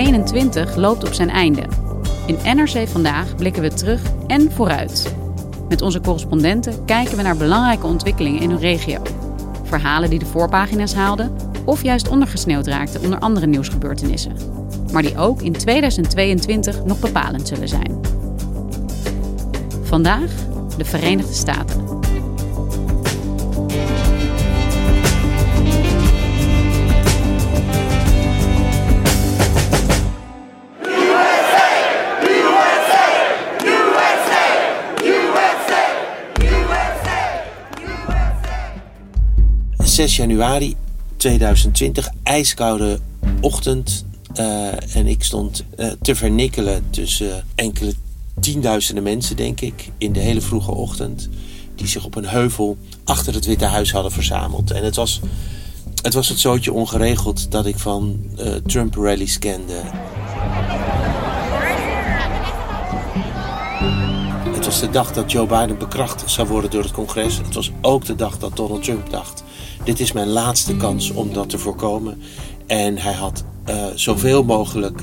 ...2021 loopt op zijn einde. In NRC Vandaag blikken we terug en vooruit. Met onze correspondenten kijken we naar belangrijke ontwikkelingen in hun regio. Verhalen die de voorpagina's haalden of juist ondergesneeuwd raakten onder andere nieuwsgebeurtenissen. Maar die ook in 2022 nog bepalend zullen zijn. Vandaag de Verenigde Staten. ...6 januari 2020, ijskoude ochtend. eh, en ik stond eh, te vernikkelen tussen enkele tienduizenden mensen, denk ik, in de hele vroege ochtend. Die zich op een heuvel achter het Witte Huis hadden verzameld. En het was het, was het zootje ongeregeld dat ik van eh, Trump-rallies kende. Het was de dag dat Joe Biden bekrachtigd zou worden door het congres. Het was ook de dag dat Donald Trump dacht: dit is mijn laatste kans om dat te voorkomen. En hij had eh, zoveel mogelijk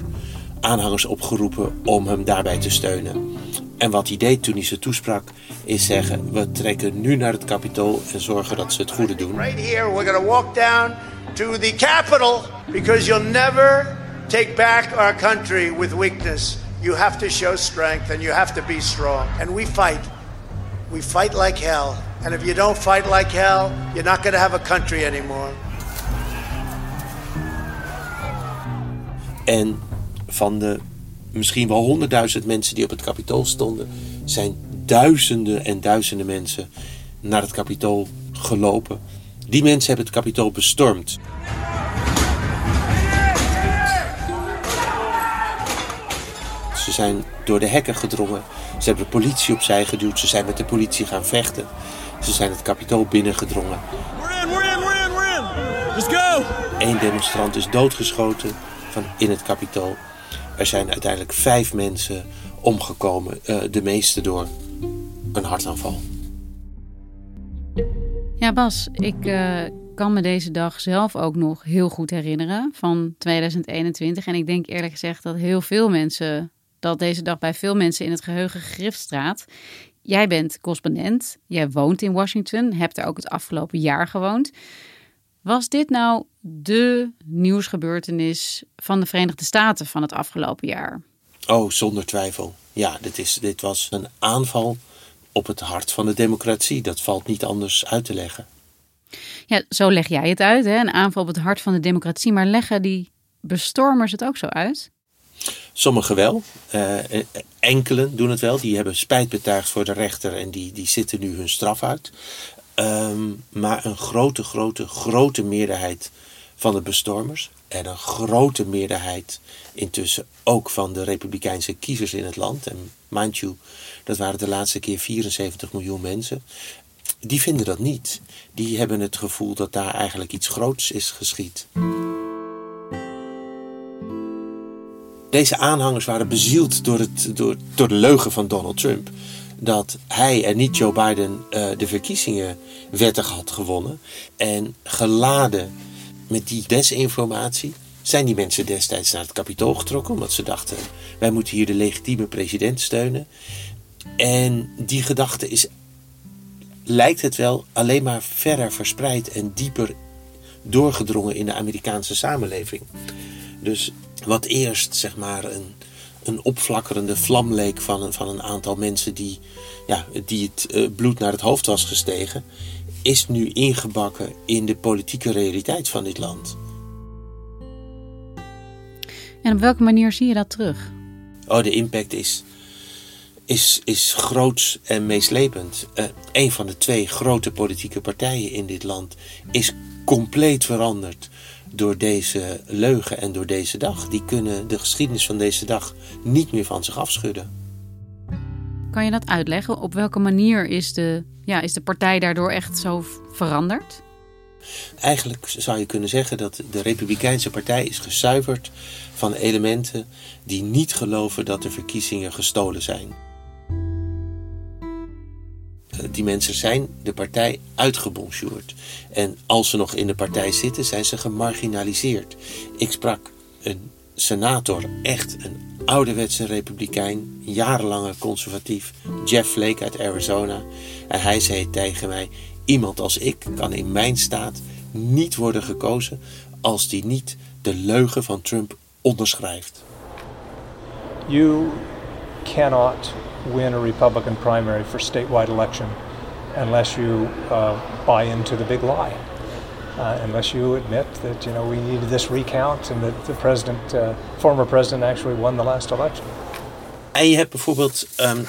aanhangers opgeroepen om hem daarbij te steunen. En wat hij deed toen hij ze toesprak, is zeggen: we trekken nu naar het kapitool en zorgen dat ze het goede doen. Right here, we're to walk down to the Capitol because you'll never take back our country with weakness. You have to show strength and you have to be strong. And we fight. We fight like hell. And if you don't fight like hell, you're not going to have a country anymore. En van de misschien wel honderdduizend mensen die op het kapitool stonden, zijn duizenden en duizenden mensen naar het kapitool gelopen. Die mensen hebben het kapitool bestormd. Ze zijn door de hekken gedrongen. Ze hebben de politie opzij geduwd. Ze zijn met de politie gaan vechten. Ze zijn het kapitool binnengedrongen. We're in, we're in, we're in, we're in. Let's go. Eén demonstrant is doodgeschoten van in het kapitool. Er zijn uiteindelijk vijf mensen omgekomen. eh, de meeste door een hartaanval. Ja, Bas, ik eh, kan me deze dag zelf ook nog heel goed herinneren van 2021. En ik denk eerlijk gezegd dat heel veel mensen, dat deze dag bij veel mensen in het geheugen gegrift staat. Jij bent correspondent, jij woont in Washington, hebt er ook het afgelopen jaar gewoond. Was dit nou de nieuwsgebeurtenis van de Verenigde Staten van het afgelopen jaar? Oh, zonder twijfel. Ja, dit, is, dit was een aanval op het hart van de democratie. Dat valt niet anders uit te leggen. Ja, zo leg jij het uit, hè? een aanval op het hart van de democratie. Maar leggen die bestormers het ook zo uit? Sommigen wel. Eh, enkelen doen het wel. Die hebben spijt betuigd voor de rechter en die, die zitten nu hun straf uit. Ehm, maar een grote, grote, grote meerderheid van de bestormers. En een grote meerderheid intussen ook van de republikeinse kiezers in het land. En mind you, dat waren de laatste keer 74 miljoen mensen. Die vinden dat niet. Die hebben het gevoel dat daar eigenlijk iets groots is geschied. Deze aanhangers waren bezield door, het, door, door de leugen van Donald Trump. Dat hij en niet Joe Biden uh, de verkiezingen wettig had gewonnen. En geladen met die desinformatie zijn die mensen destijds naar het kapitool getrokken. Omdat ze dachten, wij moeten hier de legitieme president steunen. En die gedachte is, lijkt het wel, alleen maar verder verspreid en dieper doorgedrongen in de Amerikaanse samenleving. Dus wat eerst zeg maar een, een opflakkerende vlam leek van een, van een aantal mensen die, ja, die het uh, bloed naar het hoofd was gestegen, is nu ingebakken in de politieke realiteit van dit land. En op welke manier zie je dat terug? Oh, de impact is, is, is groot en meeslepend. Uh, een van de twee grote politieke partijen in dit land is compleet veranderd door deze leugen en door deze dag. Die kunnen de geschiedenis van deze dag niet meer van zich afschudden. Kan je dat uitleggen? Op welke manier is de, ja, is de partij daardoor echt zo veranderd? Eigenlijk zou je kunnen zeggen dat de Republikeinse Partij is gezuiverd van elementen die niet geloven dat de verkiezingen gestolen zijn. Eh, die mensen zijn de partij uitgebonjourd. En als ze nog in de partij zitten, zijn ze gemarginaliseerd. Ik sprak een senator, echt een ouderwetse republikein, jarenlange conservatief, Jeff Flake uit Arizona. En hij zei tegen mij: Iemand als ik kan in mijn staat niet worden gekozen als die niet de leugen van Trump onderschrijft. You cannot win a Republican primary for statewide election unless you uh, buy into the big lie. Uh, unless you admit that you know we needed this recount and that the president, uh, former president, actually won the last election. En je hebt bijvoorbeeld um,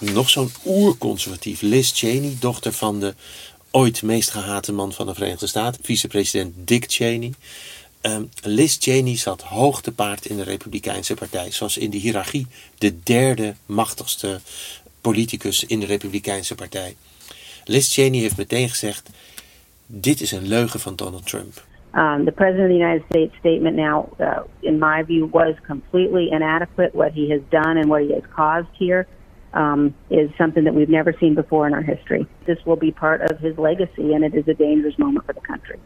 nog zo'n oerconservatief Liz Cheney, dochter van de ooit meest gehate man van de Verenigde Staten, vicepresident Dick Cheney. Um, Liz Cheney zat hoog te paard in de Republikeinse Partij. Zoals in de hiërarchie de derde machtigste politicus in de Republikeinse Partij. Liz Cheney heeft meteen gezegd: dit is een leugen van Donald Trump. Um, the President of the United States statement now, uh, in my view, was completely inadequate. What he has done and what he has caused here um, is something that we've never seen before in our history. This will be part of his legacy, and it is a dangerous moment for the country.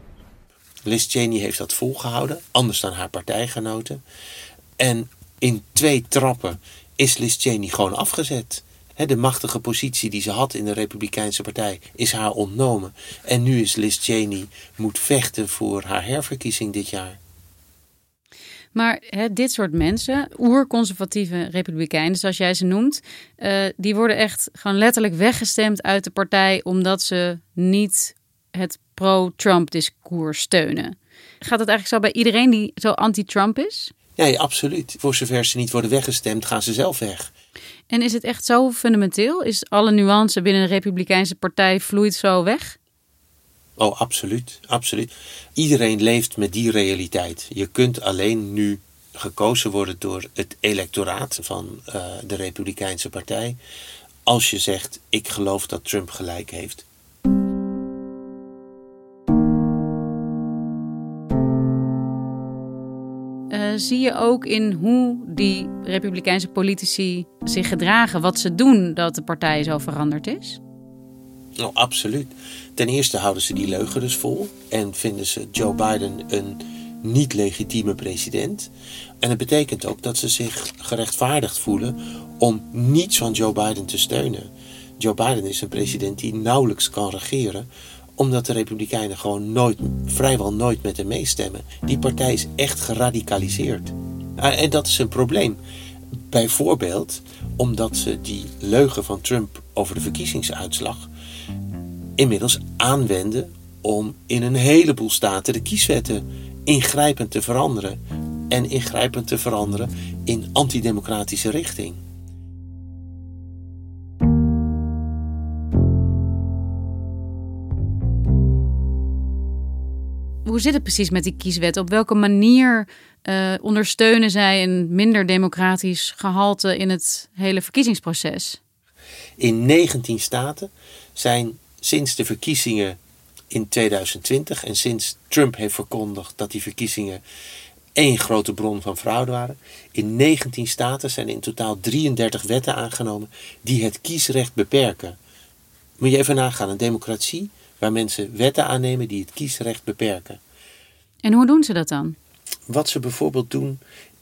Liz Cheney heeft dat volgehouden, anders dan haar partijgenoten. En in twee trappen is Liz Cheney gewoon afgezet. De machtige positie die ze had in de Republikeinse Partij is haar ontnomen. En nu is Liz Cheney moet vechten voor haar herverkiezing dit jaar. Maar dit soort mensen, oerconservatieve republikeinen, zoals jij ze noemt, uh, die worden echt gewoon letterlijk weggestemd uit de partij omdat ze niet het pro-Trump discours steunen. Gaat het eigenlijk zo bij iedereen die zo anti-Trump is? Ja, ja, absoluut. Voor zover ze niet worden weggestemd, gaan ze zelf weg. En is het echt zo fundamenteel? Is alle nuance binnen de Republikeinse Partij vloeit zo weg? Oh, absoluut. absoluut. Iedereen leeft met die realiteit. Je kunt alleen nu gekozen worden door het electoraat van uh, de Republikeinse Partij als je zegt: Ik geloof dat Trump gelijk heeft. Zie je ook in hoe die Republikeinse politici zich gedragen, wat ze doen, dat de partij zo veranderd is? Nou, absoluut. Ten eerste houden ze die leugen dus vol en vinden ze Joe Biden een niet legitieme president. En het betekent ook dat ze zich gerechtvaardigd voelen om niets van Joe Biden te steunen. Joe Biden is een president die nauwelijks kan regeren, omdat de Republikeinen gewoon nooit, vrijwel nooit met hem meestemmen. Die partij is echt geradicaliseerd. Ah, en dat is een probleem. Bijvoorbeeld omdat ze die leugen van Trump over de verkiezingsuitslag inmiddels aanwenden om in een heleboel staten de kieswetten ingrijpend te veranderen. En ingrijpend te veranderen in antidemocratische richting. Hoe zit het precies met die kieswet? Op welke manier uh, ondersteunen zij een minder democratisch gehalte in het hele verkiezingsproces? In 19 staten zijn sinds de verkiezingen in 2020 en sinds Trump heeft verkondigd dat die verkiezingen één grote bron van fraude waren. In 19 staten zijn in totaal 33 wetten aangenomen die het kiesrecht beperken. Moet je even nagaan, een democratie waar mensen wetten aannemen die het kiesrecht beperken. En hoe doen ze dat dan? Wat ze bijvoorbeeld doen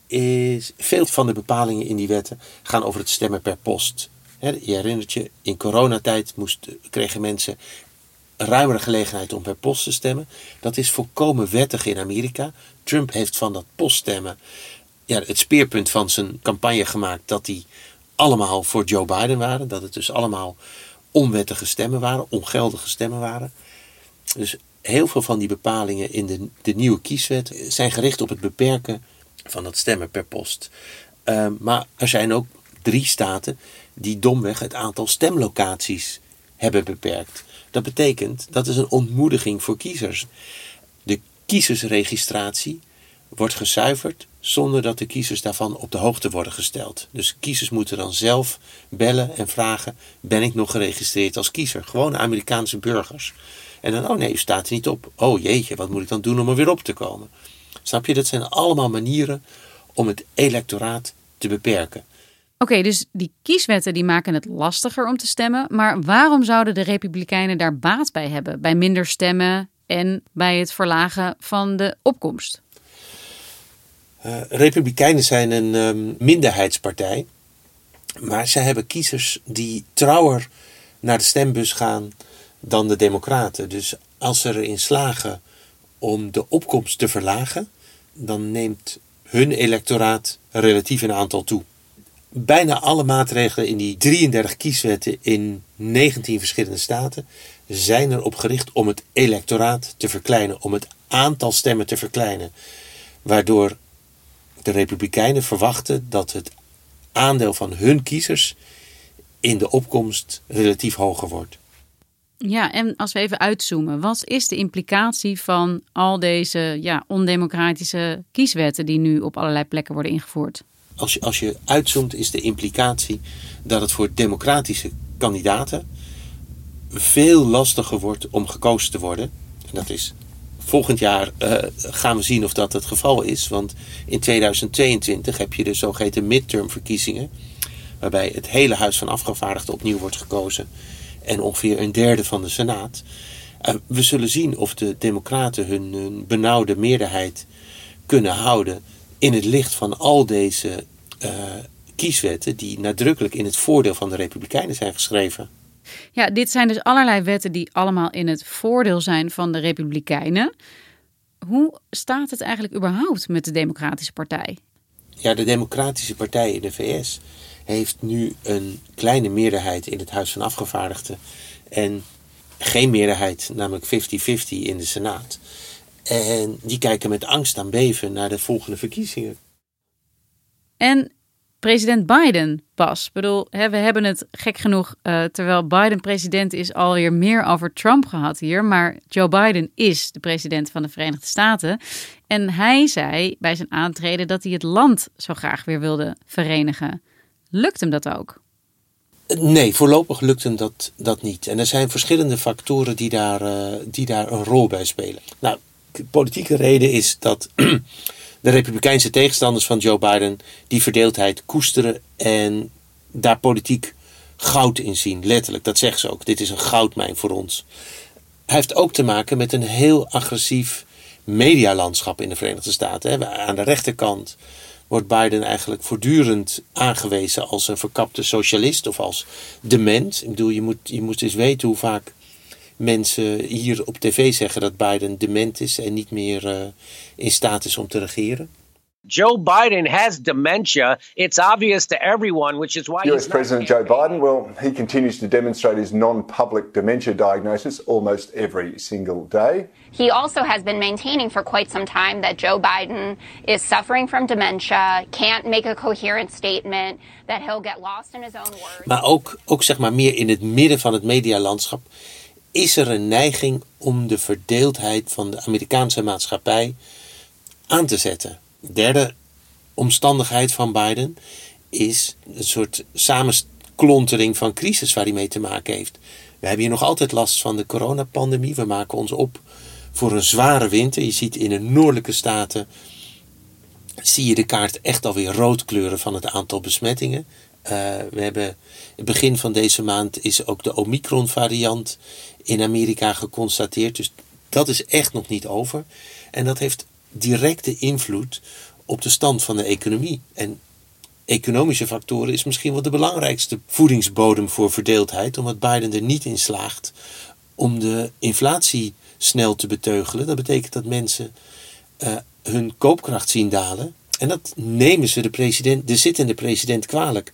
is, veel van de bepalingen in die wetten gaan over het stemmen per post. Je herinnert je, in coronatijd moest, kregen mensen ruimere gelegenheid om per post te stemmen. Dat is volkomen wettig in Amerika. Trump heeft van dat poststemmen ja, het speerpunt van zijn campagne gemaakt dat die allemaal voor Joe Biden waren. Dat het dus allemaal onwettige stemmen waren, ongeldige stemmen waren. Dus heel veel van die bepalingen in de, de nieuwe kieswet zijn gericht op het beperken van dat stemmen per post. Ehm, maar er zijn ook drie staten die domweg het aantal stemlocaties hebben beperkt. Dat betekent dat is een ontmoediging voor kiezers. De kiezersregistratie wordt gezuiverd zonder dat de kiezers daarvan op de hoogte worden gesteld. Dus kiezers moeten dan zelf bellen en vragen: ben ik nog geregistreerd als kiezer? Gewoon Amerikaanse burgers. En dan, oh nee, u staat er niet op. Oh jeetje, wat moet ik dan doen om er weer op te komen? Snap je? Dat zijn allemaal manieren om het electoraat te beperken. Oké, dus die kieswetten die maken het lastiger om te stemmen. Maar waarom zouden de Republikeinen daar baat bij hebben? Bij minder stemmen en bij het verlagen van de opkomst? Uh, Republikeinen zijn een um, minderheidspartij. Maar zij hebben kiezers die trouwer naar de stembus gaan dan de Democraten. Dus als ze erin slagen om de opkomst te verlagen, dan neemt hun electoraat relatief in aantal toe. Bijna alle maatregelen in die 33 kieswetten in 19 verschillende staten zijn erop gericht om het electoraat te verkleinen, om het aantal stemmen te verkleinen. Waardoor de Republikeinen verwachten dat het aandeel van hun kiezers in de opkomst relatief hoger wordt. Ja, en als we even uitzoomen, wat is de implicatie van al deze ja, ondemocratische kieswetten die nu op allerlei plekken worden ingevoerd? Als je, als je uitzoomt, is de implicatie dat het voor democratische kandidaten veel lastiger wordt om gekozen te worden. En dat is volgend jaar uh, gaan we zien of dat het geval is. Want in 2022 heb je de zogeheten midterm verkiezingen. Waarbij het hele Huis van Afgevaardigden opnieuw wordt gekozen. En ongeveer een derde van de Senaat. Uh, we zullen zien of de Democraten hun, hun, benauwde meerderheid kunnen houden. In het licht van al deze uh, kieswetten. die nadrukkelijk in het voordeel van de Republikeinen zijn geschreven. Ja, dit zijn dus allerlei wetten die allemaal in het voordeel zijn van de Republikeinen. Hoe staat het eigenlijk überhaupt met de Democratische Partij? Ja, de Democratische Partij in de VS heeft nu een kleine meerderheid in het Huis van Afgevaardigden en geen meerderheid, namelijk 50-50 in de Senaat. En die kijken met angst aan beven naar de volgende verkiezingen. En president Biden pas. Ik bedoel, we hebben het gek genoeg, uh, terwijl Biden president is, alweer meer over Trump gehad hier. Maar Joe Biden is de president van de Verenigde Staten. En hij zei bij zijn aantreden dat hij het land zo graag weer wilde verenigen. Lukt hem dat ook? Nee, voorlopig lukt hem dat, dat niet. En er zijn verschillende factoren die daar, uh, die daar een rol bij spelen. Nou, de politieke reden is dat de republikeinse tegenstanders van Joe Biden die verdeeldheid koesteren en daar politiek goud in zien. Letterlijk, dat zeggen ze ook. Dit is een goudmijn voor ons. Hij heeft ook te maken met een heel agressief medialandschap in de Verenigde Staten. Aan de rechterkant wordt Biden eigenlijk voortdurend aangewezen als een verkapte socialist of als dement. Ik bedoel, je moet, je moet eens weten hoe vaak mensen hier op tv zeggen dat Biden dement is en niet meer uh, in staat is om te regeren. Joe Biden has dementia. It's obvious to everyone, which is why US President Joe Biden, well, he continues to demonstrate his non-public dementia diagnosis almost every single day. He also has been maintaining for quite some time that Joe Biden is suffering from dementia, can't make a coherent statement, that he'll get lost in his own words. Maar ook, ook zeg maar meer in het midden van het medialandschap is er een neiging om de verdeeldheid van de Amerikaanse maatschappij aan te zetten. Derde omstandigheid van Biden is een soort samenklontering van crisis waar hij mee te maken heeft. We hebben hier nog altijd last van de coronapandemie. We maken ons op voor een zware winter. Je ziet in de noordelijke staten zie je de kaart echt alweer rood kleuren van het aantal besmettingen. Uh, we hebben begin van deze maand is ook de Omicron variant in Amerika geconstateerd. Dus dat is echt nog niet over. En dat heeft directe invloed op de stand van de economie. En economische factoren is misschien wel de belangrijkste voedingsbodem voor verdeeldheid, omdat Biden er niet in slaagt om de inflatie snel te beteugelen. Dat betekent dat mensen uh, hun koopkracht zien dalen. En dat nemen ze de, president, de zittende president kwalijk.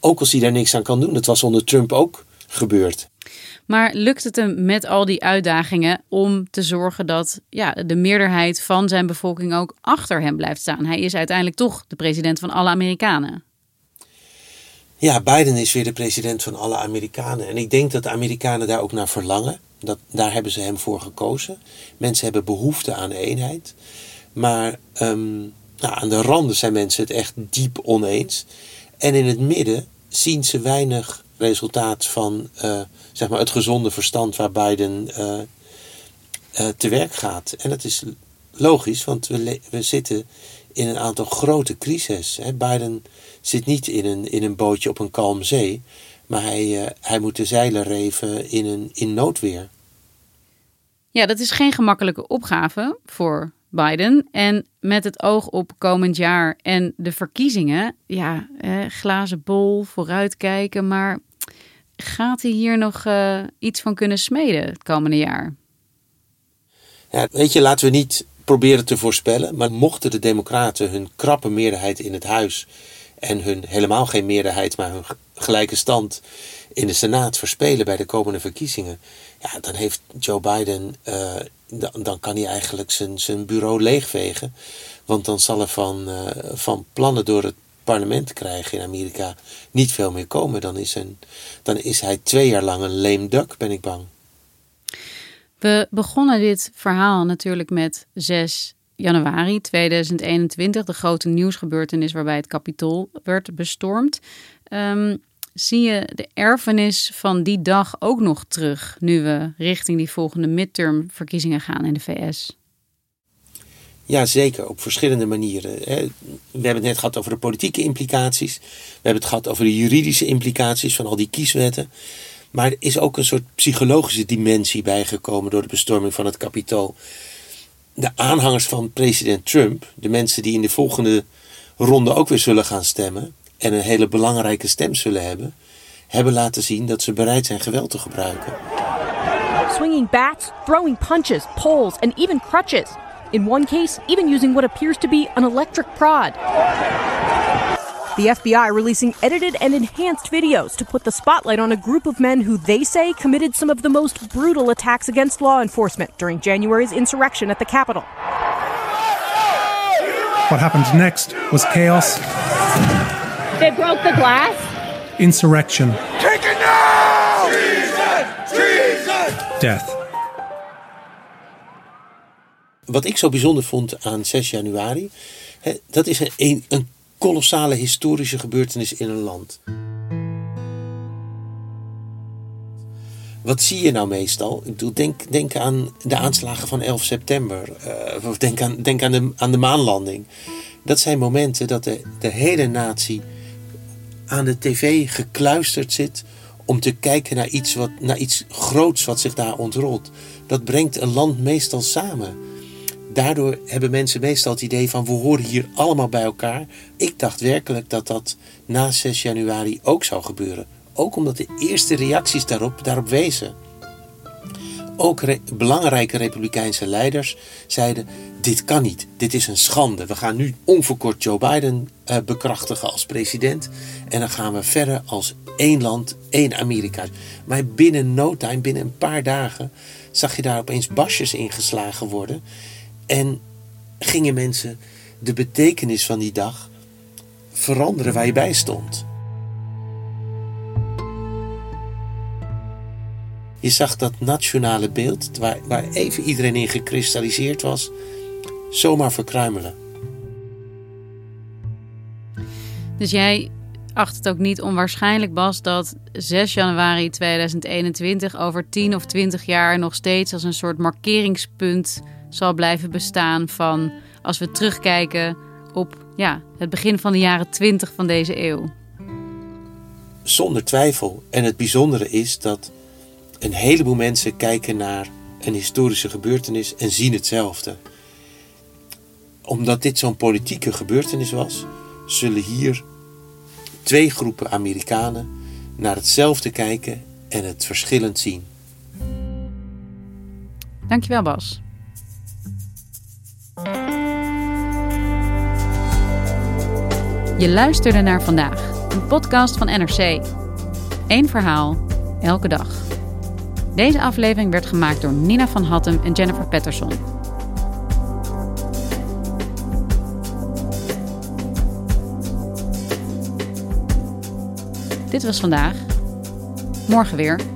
Ook als hij daar niks aan kan doen. Dat was onder Trump ook gebeurd. Maar lukt het hem met al die uitdagingen om te zorgen dat ja, de meerderheid van zijn bevolking ook achter hem blijft staan? Hij is uiteindelijk toch de president van alle Amerikanen. Ja, Biden is weer de president van alle Amerikanen. En ik denk dat de Amerikanen daar ook naar verlangen. Dat, daar hebben ze hem voor gekozen. Mensen hebben behoefte aan eenheid. Maar um, nou, aan de randen zijn mensen het echt diep oneens. En in het midden zien ze weinig resultaat van uh, zeg maar het gezonde verstand waar Biden uh, uh, te werk gaat. En dat is logisch, want we, we zitten in een aantal grote crises. Hè. Biden zit niet in een, in een bootje op een kalm zee, maar hij, hij moet de zeilen reven in, een, in noodweer. Ja, dat is geen gemakkelijke opgave voor Biden. En met het oog op komend jaar en de verkiezingen, ja, eh, glazen bol, vooruitkijken. Maar gaat hij hier nog uh, iets van kunnen smeden het komende jaar? Ja, weet je, laten we niet proberen te voorspellen. Maar mochten de Democraten hun krappe meerderheid in het huis en hun helemaal geen meerderheid, maar hun gelijke stand in de Senaat verspelen bij de komende verkiezingen, ja, dan heeft Joe Biden, uh, dan, kan hij eigenlijk zijn, zijn bureau leegvegen. Want dan zal er van, uh, van plannen door het parlement krijgen in Amerika niet veel meer komen. Dan is, een, dan is hij twee jaar lang een lame duck, ben ik bang. We begonnen dit verhaal natuurlijk met 6 januari 2021, de grote nieuwsgebeurtenis waarbij het kapitool werd bestormd. Um, zie je de erfenis van die dag ook nog terug nu we richting die volgende midtermverkiezingen gaan in de VS? Ja, zeker. Op verschillende manieren. We hebben het net gehad over de politieke implicaties. We hebben het gehad over de juridische implicaties van al die kieswetten. Maar er is ook een soort psychologische dimensie bijgekomen door de bestorming van het kapitool. De aanhangers van president Trump, de mensen die in de volgende ronde ook weer zullen gaan stemmen, en een hele belangrijke stem zullen hebben, hebben laten zien dat ze bereid zijn geweld te gebruiken. Swinging bats, throwing punches, poles and even crutches. In one case, even using what appears to be an electric prod. The FBI releasing edited and enhanced videos to put the spotlight on a group of men who they say committed some of the most brutal attacks against law enforcement during January's insurrection at the Capitol. What happened next was chaos They broke the glass? Insurrection. Take it now! Treason! Treason! Death. Wat ik zo bijzonder vond aan 6 januari, hè, dat is een, een kolossale historische gebeurtenis in een land. Wat zie je nou meestal? Ik bedoel, denk, aan de aanslagen van 11 september. Uh, of denk aan, denk aan, de, aan de maanlanding. Dat zijn momenten dat de, de hele natie aan de tv gekluisterd zit om te kijken naar iets, wat, naar iets groots wat zich daar ontrolt. Dat brengt een land meestal samen. Daardoor hebben mensen meestal het idee van we horen hier allemaal bij elkaar. Ik dacht werkelijk dat dat na 6 januari ook zou gebeuren. Ook omdat de eerste reacties daarop, daarop wezen. Ook belangrijke republikeinse leiders zeiden: Dit kan niet, dit is een schande. We gaan nu onverkort Joe Biden uh, bekrachtigen als president. En dan gaan we verder als één land, één Amerika. Maar binnen no time, binnen een paar dagen, zag je daar opeens basjes ingeslagen worden. En gingen mensen de betekenis van die dag veranderen waar je bij stond. Je zag dat nationale beeld, waar, waar even iedereen in gekristalliseerd was, zomaar verkruimelen. Dus jij acht het ook niet onwaarschijnlijk, Bas, dat 6 januari 2021 over 10 of 20 jaar nog steeds als een soort markeringspunt zal blijven bestaan van als we terugkijken op ja, het begin van de jaren 20 van deze eeuw. Zonder twijfel. En het bijzondere is dat een heleboel mensen kijken naar een historische gebeurtenis en zien hetzelfde. Omdat dit zo'n politieke gebeurtenis was, zullen hier twee groepen Amerikanen naar hetzelfde kijken en het verschillend zien. Dankjewel, Bas. Je luisterde naar vandaag, een podcast van NRC. Eén verhaal, elke dag. Deze aflevering werd gemaakt door Nina van Hattem en Jennifer Patterson. Dit was vandaag. Morgen weer.